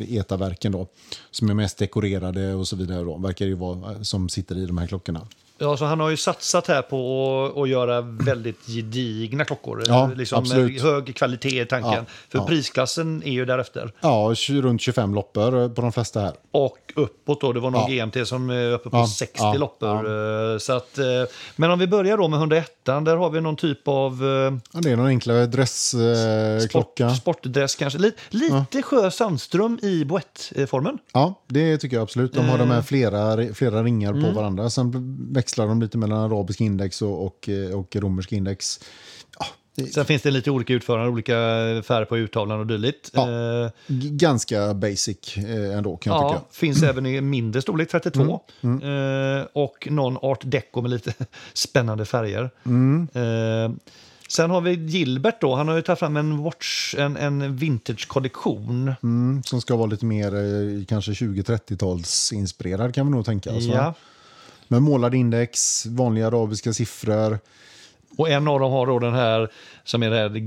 etaverken då. Som är mest dekorerade och så vidare då. Verkar ju vara eh, som sitter i de här klockorna. Ja, så han har ju satsat här på att, göra väldigt gedigna klockor. Ja, liksom absolut. hög kvalitet i tanken. Ja, För ja. prisklassen är ju därefter. Ja, runt 25 loppor eh, på de flesta här. Och uppåt då, det var nog Ja. GMT som är uppe på Ja, 60 ja, loppor. Eh, Så att, eh, men om vi börjar då med 101, där har vi någon typ av eh, Ja, det är någon enklare dressklocka. Eh, sport, sportdress kanske. Lite, lite Sjö Sandström i boettformen. ja, det tycker jag absolut. De har de Eh. här flera, flera ringar Mm. på varandra. Sen växlar de lite mellan arabisk index och, och, eh, och romersk index. Ja, Sen finns det lite olika utföranden, olika färger på urtavlan och dylikt. Ja. Eh, ganska basic eh, ändå kan jag Ja, tycka. Mm. finns även i mindre storlek, 32. Eh, och någon art deco med lite <laughs> spännande färger. Mm. Eh, sen har vi Gilbert då, han har ju tagit fram en watch, en, en vintage-kollektion. Mm, som ska vara lite mer eh, kanske 20-30-tals inspirerad kan vi nog tänka oss. va? Ja. Med målade index, vanliga arabiska siffror. Och en av dem har då den här som är den här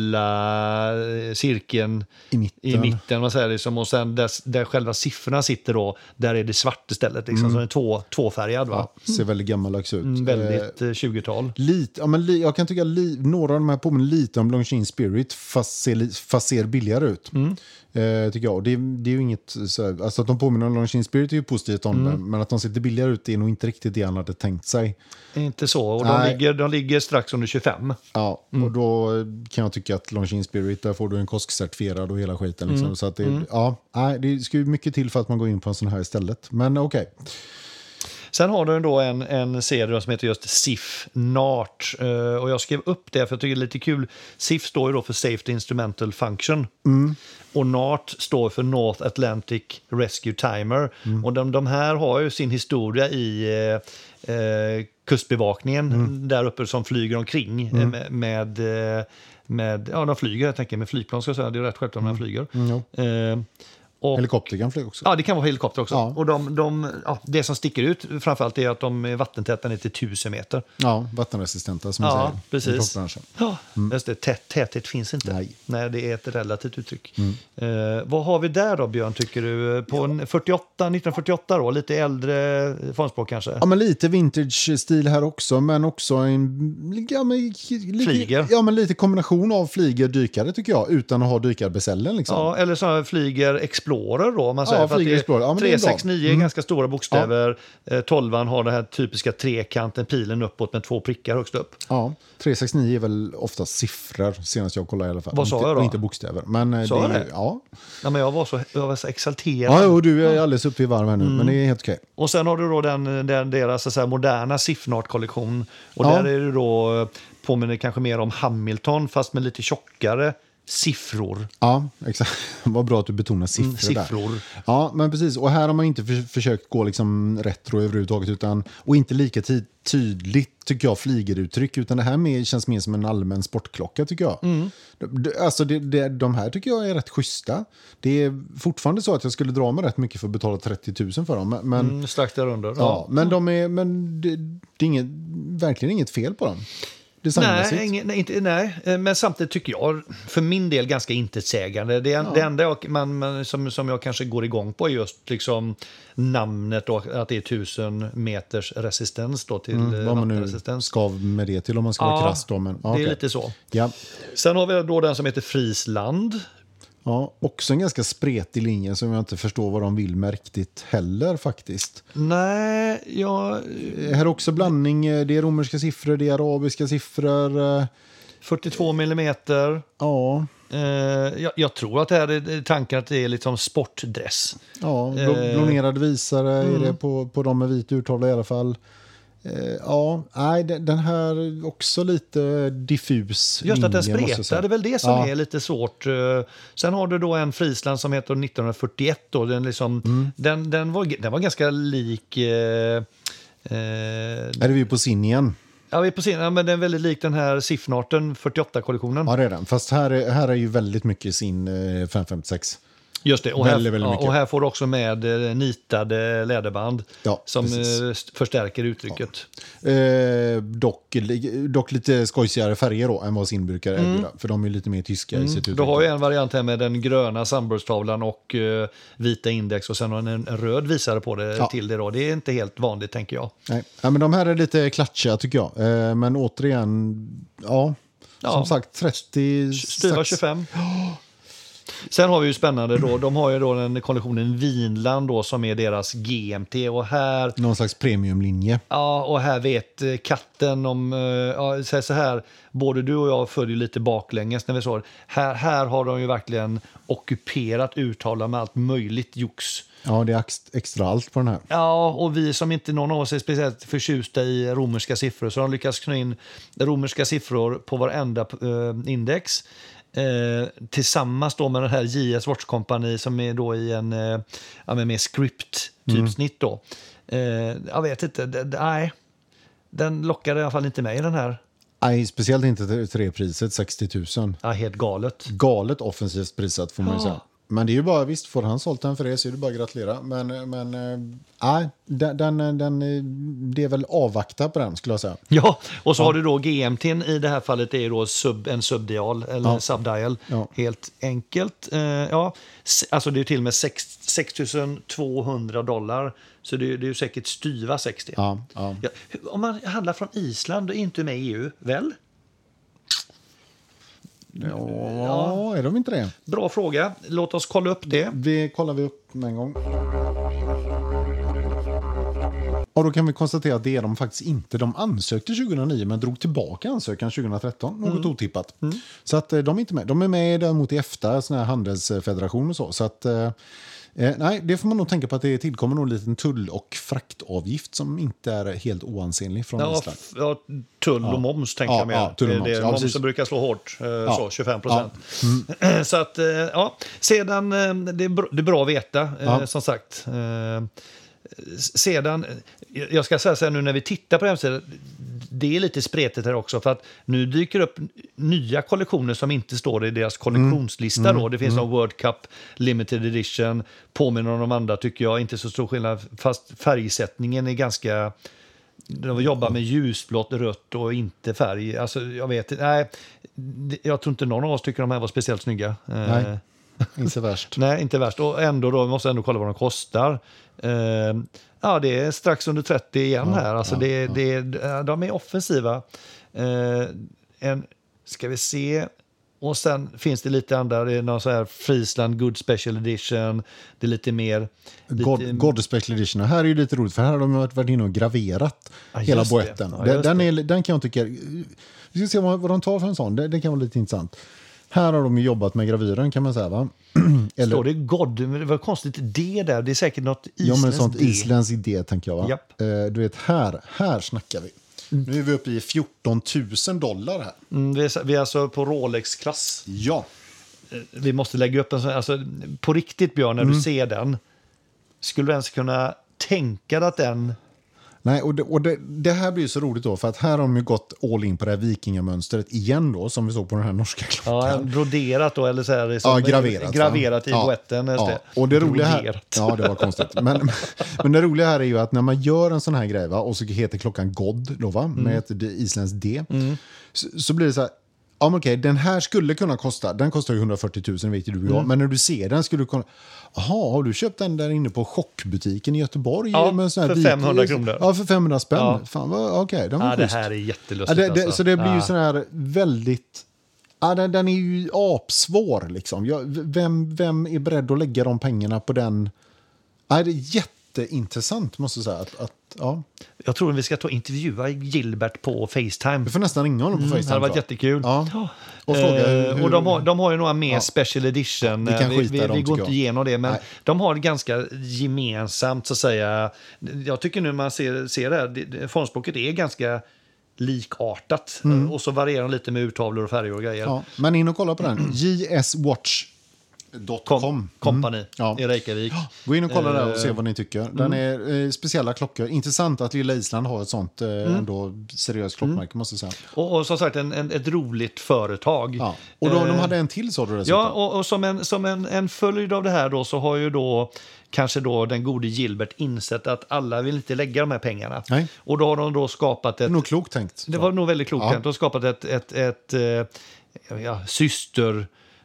gula eh, cirkeln I mitten. i mitten. Man säger liksom, och sen där, där själva siffrorna sitter då, där är det svart istället. Liksom, Så den är två, tvåfärgad. Va? Mm. Ja, ser väldigt gammaldags ut. Mm, Eh, väldigt eh, 20-tal. Lite, ja, men li, jag kan tycka li, några av de här påminner lite om Longines Spirit fast ser, fast ser billigare ut. Mm. Eh, tycker jag. Det, det är ju inget, så här, alltså att de påminner om Longines Spirit är ju positivt om Mm. men att de ser lite billigare ut är nog inte riktigt det han hade tänkt sig. Inte så. Och de Nej. ligger, de ligger strax under 25. Ja, Mm. och då kan jag tycka att Longines Spirit, där får du en koskcertifierad och hela skiten. Liksom. Mm. Så att det, ja, nej, det ska ju mycket till för att man går in på en sån här istället. Men okej. Sen har du då en, en serie som heter just SIF NART. Eh, och jag skrev upp det för jag tycker det är lite kul. SIF står ju då för Safety Instrumental Function. Och NART står för North Atlantic Rescue Timer. Och de, de här har ju sin historia i eh, kustbevakningen där uppe som flyger omkring eh, med, med, eh, med, ja de flyger jag tänker med flygplan ska jag säga, det är rätt självklart när de flyger. jo. Eh, och, Helikopter kan flyga också. Ja, det kan vara helikopter också. Ja. Och de, de, ja, det som sticker ut framförallt är att de är vattentäta ner till 1000 meter. Ja, vattenresistenta som man Ja, säger. precis. Ja, just det. Tät, täthet finns inte. Nej. Mm. det är ett relativt uttryck. Eh, vad har vi där då, Björn, tycker du? På en 48, 1948 då, lite äldre formspråk kanske? Ja, men lite vintage-stil här också, men också en... Ja, men, Flyger. Ja, men lite kombination av flyger dykare tycker jag, utan att ha dykarbesällen. Liksom. Ja, eller så flyger Explorer då. om Man säger, Ja, för att det är. Ja, men det är bra. 369 är ganska stora bokstäver. Eh, 12 har den här typiska trekanten, pilen uppåt med två prickar högst upp. Ja, 369 är väl ofta siffror, senast jag kollade i alla fall. Vad sa inte, jag då? och Inte bokstäver. Men eh, Sa det jag är, det? Ja. Ja, men jag var så, jag var så exalterad. ja, och du är alldeles uppe i varv här nu, Mm. men det är helt okej. Och sen har du då den, den deras så säga, moderna Sifnart-kollektion. Och Ja. där är det då, eh, påminner kanske mer om Hamilton fast med lite tjockare siffror. Ja, exakt. <laughs> Vad bra att du betonar siffror, Mm, siffror. där. Ja, men precis. Och här har man inte för, försökt gå liksom retro överhuvudtaget. Utan, och inte lika ty tydligt, tycker jag, flygeruttryck. Utan det här mer, känns mer som en allmän sportklocka, tycker jag. Mm. Alltså, det, det, de här tycker jag är rätt schyssta. Det är fortfarande så att jag skulle dra mig rätt mycket för att betala 30 000 för dem. Men, Mm, strax där under. ja, men, de är, men det, det är inget, verkligen inget fel på dem. Designmässigt. Nej, ingen, nej, inte, nej, eh, men samtidigt tycker jag för min del ganska intetsägande. Det, det enda jag, man, man, som, som jag kanske går igång på är just liksom namnet och att det är 1000 meters resistens då till mm, Vad man nu skav med det till om man ska vara krass. Då, men, ja, det är okej. lite så. Ja. Sen har vi då den som heter Frisland. Ja, också en ganska spretig linje som jag inte förstår vad de vill med riktigt heller faktiskt. Nej, jag... Eh, Här är också blandning, eh, det är romerska siffror, det är arabiska siffror. eh, 42 millimeter. Ja, Eh, jag, jag tror att det här är tanken att det är liksom sportdress. ja bl- Eh, blonerade visare är mm. det på, på de med vit urtavla i alla fall. Eh, Ja, nej, den här är också lite diffus Just att den spretar, det är väl det som Ja. är lite svårt. Eh, Sen har du då en Frisland som heter 1941. Då, den, liksom, Mm. den, den, var, den var ganska lik... Eh, eh, Är det vi på sin igen? ja, vi är på scenen, ja, men den är väldigt lik den här Siffnarten 48-kollektionen. Ja, det är den. Fast här är, här är ju väldigt mycket sin eh, 556. Just det, och, här, väldigt ja, och här får du också med eh, nitade läderband Ja, som precis. eh, st- förstärker uttrycket. Eh, dock, dock lite skojsigare färger då än vad sin brukar erbjuda. För de är lite mer tyska i sitt uttryck. Du Mm. har ju en variant här med den gröna Sunburst-tavlan och eh, vita index och sen har en, en röd visare på det Ja. till det. Då. Det är inte helt vanligt tänker jag. Nej. Ja, men de här är lite klatschiga tycker jag. Eh, men återigen, ja. Ja. Som sagt, 30... Styva strax- 25. Sen har vi ju spännande då, de har ju då den kollektionen Vinland då som är deras GMT och här, Någon slags premiumlinje. ja, och här vet eh, katten om, eh, ja, säg så här, både du och jag följer lite baklänges när vi såg. Här, här har de ju verkligen ockuperat uttala med allt möjligt jox. Ja, det är ex- extra allt på den här. Ja, och vi som inte någon av oss är speciellt förtjusta i romerska siffror så har de lyckats knå in romerska siffror på varenda eh, index. Eh, tillsammans då med den här JS Watch Company som är då i en eh, ja, med script-typsnitt. då. Eh, jag vet inte, det, det, nej. Den lockade i alla fall inte mig den här. Nej, speciellt inte till till det priset, 60 000. Ja, helt galet. Galet offensivt prisat får man ju Ja. säga. Men det är ju bara, visst, får han sålt den för det så är det bara att gratulera. Men, men nej, den, den, den, det är väl avvakta på den skulle jag säga. Ja, och så har du då GMT i det här fallet är ju då sub, en subdial eller Ja. subdial. Ja. Helt enkelt. Eh, ja, alltså det är till och med 6 6200 dollar. Så det är, det är ju säkert styva 60. Ja, ja. Ja, om man handlar från Island och inte med i EU, väl? Ja, är de inte det? Bra fråga. Låt oss kolla upp det. Det kollar vi upp med en gång. Och då kan vi konstatera att det är de faktiskt inte. De ansökte 2009 men drog tillbaka ansökan 2013. Något otippat. Så att eh, de är inte med. De är med däremot i EFTA, sån här handelsfederation och så. Så att, eh, nej, det får man nog tänka på att det tillkommer en liten tull och fraktavgift som inte är helt oansenlig från Ja, Island. ja, tull och moms tänker Ja, jag mer. ja, tull och moms. Det är Ja, momsen precis. brukar slå hårt, eh, så 25 procent. <clears throat> Så att, eh, ja, sedan, eh, det är, bra, det är bra att veta, eh, Ja. som sagt. Sedan, jag ska säga så här nu när vi tittar på hemsidan, det är lite spretigt här också för att nu dyker upp nya kollektioner som inte står i deras kollektionslista. Då. Det finns någon World Cup Limited Edition, påminner om de andra tycker jag, inte så stor skillnad, fast färgsättningen är ganska de jobbar med ljusblått, rött och inte färg. Alltså, jag vet. Nej, jag tror inte någon av oss tycker de här var speciellt snygga. Eh, Nej. Inte värst. <laughs> Nej, inte värst. Och ändå då, vi måste ändå kolla vad de kostar. Eh, ja, det är strax under 30 igen här. Alltså ja, det, det, de är offensiva. Eh, en, ska vi se. Och sen finns det lite andra, det är någon så här Friesland Good Special Edition. Det är lite mer... Lite, God, God Special Edition. Här är ju lite roligt för här har de varit inne och graverat Ja, hela boetten. Ja, den, den, den kan jag tycka... Vi ska se vad, vad de tar för en sån. Det, det kan vara lite intressant. Här har de jobbat med gravyren kan man säga va? <clears throat> Står det God? Men det var konstigt det där. Det är säkert något Ja, men isländskt sånt D. isländsk idé tänker jag. Va? Japp. Eh, du vet, här, här snackar vi. Nu är vi uppe i 14 000 dollar här. Mm, vi, är, vi är alltså på Rolex-klass. Ja. vi måste lägga upp en sån, alltså på riktigt Björn, när Mm. du ser den, skulle du ens kunna tänka dig att den... Nej, och, det, och det, det här blir så roligt då, för att här har de ju gått all in på det här vikingamönstret igen då, som vi såg på den här norska <laughs> klockan. Ja, broderat då, eller så här, liksom, Ja, graverat. graverat i ja. boetten. Ja. Och det roliga här, Broderat. ja, det var konstigt. Men, <laughs> men det roliga här är ju att när man gör en sån här grej, va, och så heter klockan God, då, va, Mm. med ett d- isländskt D, så, så blir det så här, ja, men okej, den här skulle kunna kosta, den kostar ju 140 000 vet ju du och jag, Mm. men när du ser den skulle du kunna, jaha, har du köpt den där inne på chockbutiken i Göteborg? Ja, med sån här för vit- 500 kronor. Ja, för 500 spänn. Ja. Fan, vad, okej, den var Ja, det schysst. här är Ja, jättelustigt. det, det, alltså. Så det blir ju ja. sån här väldigt... Ja, den, den är ju apsvår. Liksom. Jag, vem, vem är beredd att lägga de pengarna på den? Ja, det är jätteintressant, måste jag säga. Att, att, ja. Jag tror att vi ska ta intervjua Gilbert på Facetime. Vi får nästan ringa honom på Mm, Facetime. det hade varit jättekul. Ja. Och fråga hur, Eh, hur, och de har, de har ju några mer Ja. special edition. Vi kan skita vi, i vi, dem, vi går inte igenom det, men Nej. de har ganska gemensamt så att säga. Jag tycker nu man ser, ser det här, formspråket är ganska likartat. Eh, Och så varierar de lite med urtavlor och färger och grejer. Mm. ja. Men in och kolla på den. <clears throat> jswatch.com. Kom, Company Mm. Ja. i Reykjavik. Gå in och kolla där och se Eh, vad ni tycker. Den är eh, speciella klockor. Intressant att lilla Island har ett sånt eh, ändå seriöst klockmärke, måste säga. Och, och som sagt en, en, ett roligt företag. Ja. Och då, de Eh, hade en till, sa du dessutom. Ja, och, och som, en, som en, en följd av det här då så har ju då kanske då den gode Gilbert insett att alla vill inte lägga de här pengarna. Nej. Och då har de då skapat Det ett... nog klokt tänkt. Det var nog väldigt klokt. Ja. tänkt. De har skapat ett, ett, ett, eh, ja,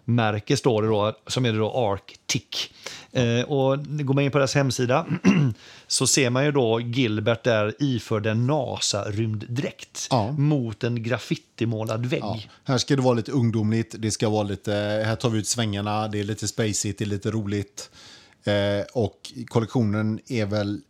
systermärke, står det då, som är då Arctic. Eh, och går man in på deras hemsida <clears throat> så ser man ju då Gilbert där iförd en NASA-rymddräkt Ja. mot en graffitimålad vägg. Ja, här ska det vara lite ungdomligt, det ska vara lite, här tar vi ut svängarna, det är lite spacigt, det är lite roligt. Eh, och kollektionen är väl...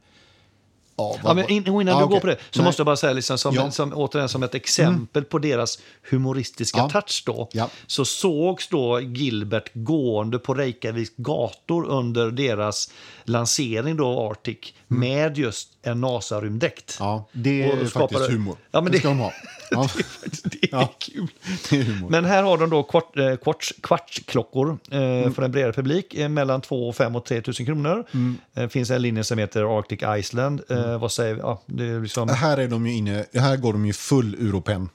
Ja, Ja, in, innan Ja, du okej. går på det så Nej. måste jag bara säga, liksom, som, Ja. Mm. som, återigen som ett exempel på deras humoristiska Ja. touch då, så sågs då Gilbert gående på Reykjaviks gator under deras lansering då av Arctic med just en NASA-rymddräkt. Mm. Ja, det är Och faktiskt skapade- humor. Ja, men det det- ska de ha. <laughs> Ja, Det är Ja. kul. det är humor. Men här har de då kvart, eh, kvarts, kvartsklockor eh, Mm. för en bredare publik eh, mellan 2 5 och 3 000 kronor. Mm. Det finns en linje som heter Arctic Iceland. Eh, vad säger vi? Ja, det är liksom... här, är de ju inne, här går de ju full europen.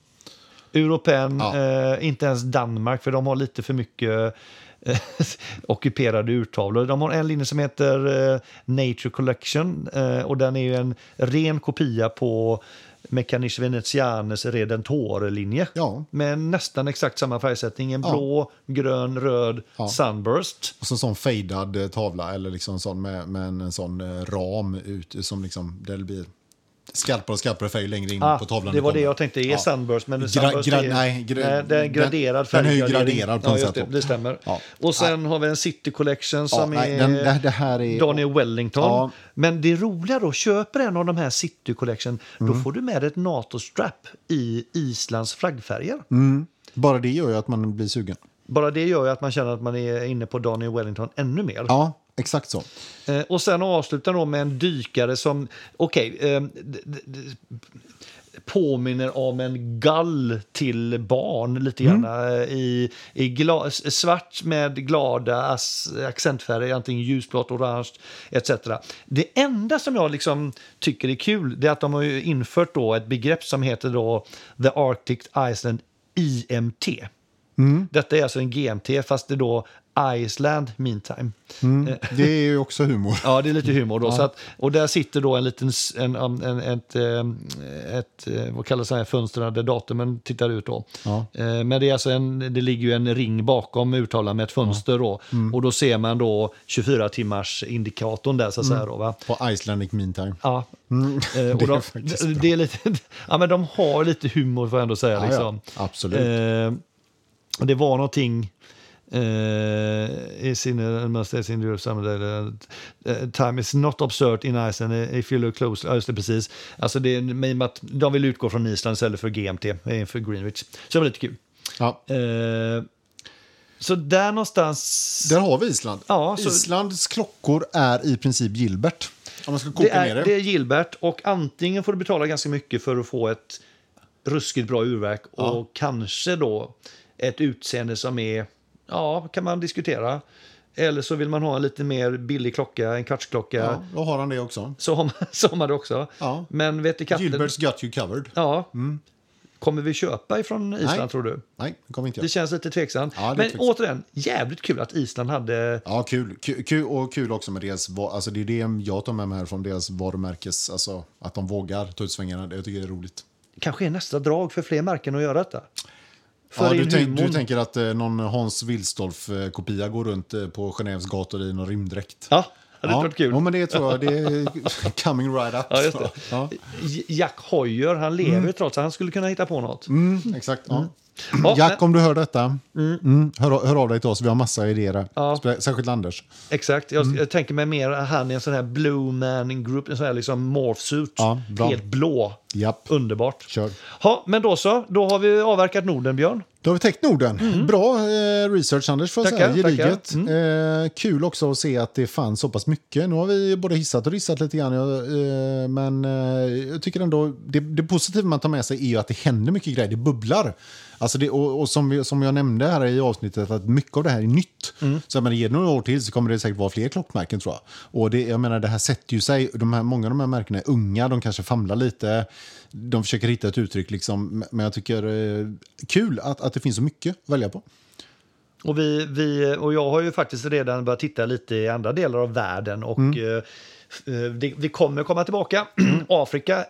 Europen, Ja. eh, inte ens Danmark, för de har lite för mycket eh, <laughs> ockuperade urtavlor. De har en linje som heter eh, Nature Collection eh, och den är ju en ren kopia på Mechanisch Venezianes Redentore-linje. Ja. Med nästan exakt samma färgsättning. En Ja. blå, grön, röd Ja. Sunburst. Och så en sån fejdad eh, tavla, eller liksom sån med, med en, en sån eh, ram ut, som liksom, där det blir skarpare och skarpare färg längre in Ah, på tavlan. det var det jag tänkte är Ja. Sunburst. Men Gra- Sunburst gra- är, nej, gra- nej, det är en den- graderad den är ju graderad på ja, något sätt det, det stämmer. Ja. Och sen har vi en City Collection som nej, är den- det- det här är- Daniel Wellington. Ja. Men det roliga då, köper en av de här City Collection, Mm. då får du med ett NATO-strap i Islands flaggfärger. Mm. Bara det gör ju att man blir sugen. Bara det gör ju att man känner att man är inne på Daniel Wellington ännu mer. Ja, exakt så. Eh, och sen avslutar de med en dykare som, okej, eh, d- d- påminner om en gall till barn lite grann. eh, I, i gla, svart med glada accentfärger, antingen ljusblått, orange etc. Det enda som jag liksom tycker är kul det är att de har ju infört då ett begrepp som heter då The Arctic Iceland IMT. Detta är alltså en GMT fast det då Iceland Meantime. Mm. Det är ju också humor. Ja, det är lite humor då. Så att, och där sitter då en liten, en, en, en, ett, eh, ett, eh, vad kallas det här fönstren där datumen tittar ut då. Ja. Eh, Men det är alltså en, det ligger ju en ring bakom urtavlan med ett fönster då. Mm. Och då ser man då 24 timmars indikatorn där så att säga då va. På Icelandic Meantime. Ja. Eh, Mm. <laughs> Och är de, det, bra. det är lite, <laughs> ja men de har lite humor får jag ändå säga Ja, ja. liksom. Absolut. Eh, det var någonting eh, i sin Masters in Europe Summer uh, Time is not absurd in Iceland eh, if you look close. Ja, just det, precis. Alltså det är att de vill utgå från Island istället för GMT, eh, för Greenwich. Så det var lite kul. Ja. Eh, så där någonstans... Där har vi Island. Ja, så- Islands klockor är i princip Gilbert. Om man ska det, koka ner är, det. det är Gilbert och antingen får du betala ganska mycket för att få ett ruskigt bra urverk och kanske då ett utseende som är Ja, kan man diskutera. Eller så vill man ha en lite mer billig klocka, en kvartsklocka. Ja, då har han det också. Så, har man, <laughs> så har man det också. Ja. Men vet du katten... Gilberts got you covered. Ja. Kommer vi köpa ifrån Island Nej. tror du? Nej, det kommer inte Det jag. känns lite tveksamt. Ja, det Men tveksamt. återigen, jävligt kul att Island hade... Ja, kul. kul. Och kul också med deras, alltså det är det jag tar med mig här från deras varumärkes, alltså att de vågar ta ut svängarna. Det tycker jag är roligt. Kanske är nästa drag för fler märken att göra detta. För Ja, du, tänk, du tänker att eh, någon Hans Wilsdorf-kopia går runt eh, på Genèves gator i någon rymdräkt? Ja, hade inte varit kul. Ja, men det tror jag. Det är <laughs> coming right up. Ja, just det. Ja. Jack Hoyer, han lever ju trots att han skulle kunna hitta på något. Mm, exakt. Ja. Ja, Jack, men- om du hör detta, mm, hör, hör av dig till oss. Vi har massa idéer. Ja. Särskilt Anders. Exakt, jag, jag tänker mig mer han i en sån här Blue Man Group, en sån här liksom morphsuit. Ja. Helt blå. Japp, Underbart. kör. Ja, men då så. Då har vi avverkat Norden, Björn. Då har vi täckt Norden. Bra eh, research, Anders. Mm. Tackar. Gediget. tackar. Eh, kul också att se att det fanns så pass mycket. Nu har vi både hissat och dissat lite grann. Eh, men eh, jag tycker ändå det, det positiva man tar med sig är ju att det händer mycket grejer. Det bubblar. Alltså det, och och som, som jag nämnde här i avsnittet, att mycket av det här är nytt. Mm. Så jag menar, ger det några år till så kommer det säkert vara fler klockmärken tror jag. Och det, jag menar, det här sätter ju sig. De här, många av de här märkena är unga, de kanske famlar lite. De försöker hitta ett uttryck, liksom, men jag tycker eh, kul att, att det finns så mycket att välja på. Och, vi, vi, och jag har ju faktiskt redan börjat titta lite i andra delar av världen. Och Mm. eh, eh, vi kommer komma tillbaka. <clears throat> Afrika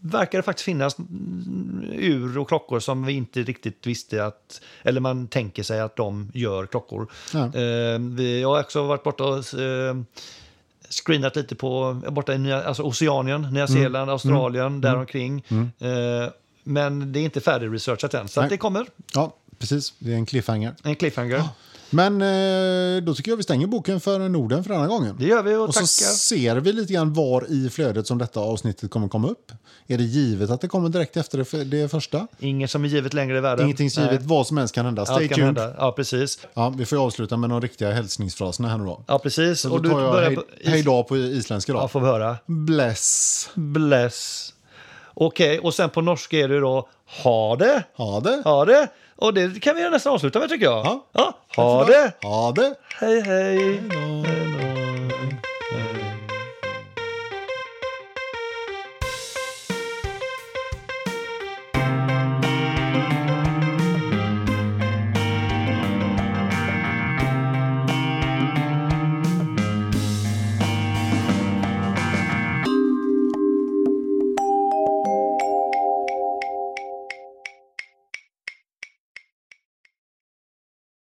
verkar det faktiskt finnas mm, ur och klockor som vi inte riktigt visste att... Eller man tänker sig att de gör klockor. Ja. Eh, vi, jag har också varit borta och eh, screenat lite på borta i Nya, alltså Oceanien, Nya Mm. Zeeland, Australien, däromkring. Eh, men det är inte färdigresearchat än, så det kommer Ja, precis. Det är en cliffhanger. en cliffhanger. Men eh, då tycker jag vi stänger boken för Norden för denna gången. Det gör vi och, Och så tackar. ser vi lite grann var i flödet som detta avsnittet kommer komma upp. Är det givet att det kommer direkt efter det, det första? Inget som är givet längre i världen. Ingenting är givet, Nej. vad som helst kan hända. Stay tuned. hända. Ja, precis. Ja, vi får avsluta med de riktiga hälsningsfraserna här nu då. Ja, precis. Så och då tar jag hej, på... hej då på isländska då. Ja, får vi höra. Bless. Bless. Okej, och sen på norska är det då ha det. Ha det. Ha det. Och det kan vi nästan avsluta med tycker jag. Ja. ja ha det. Ha det. Hej, hej. Hej.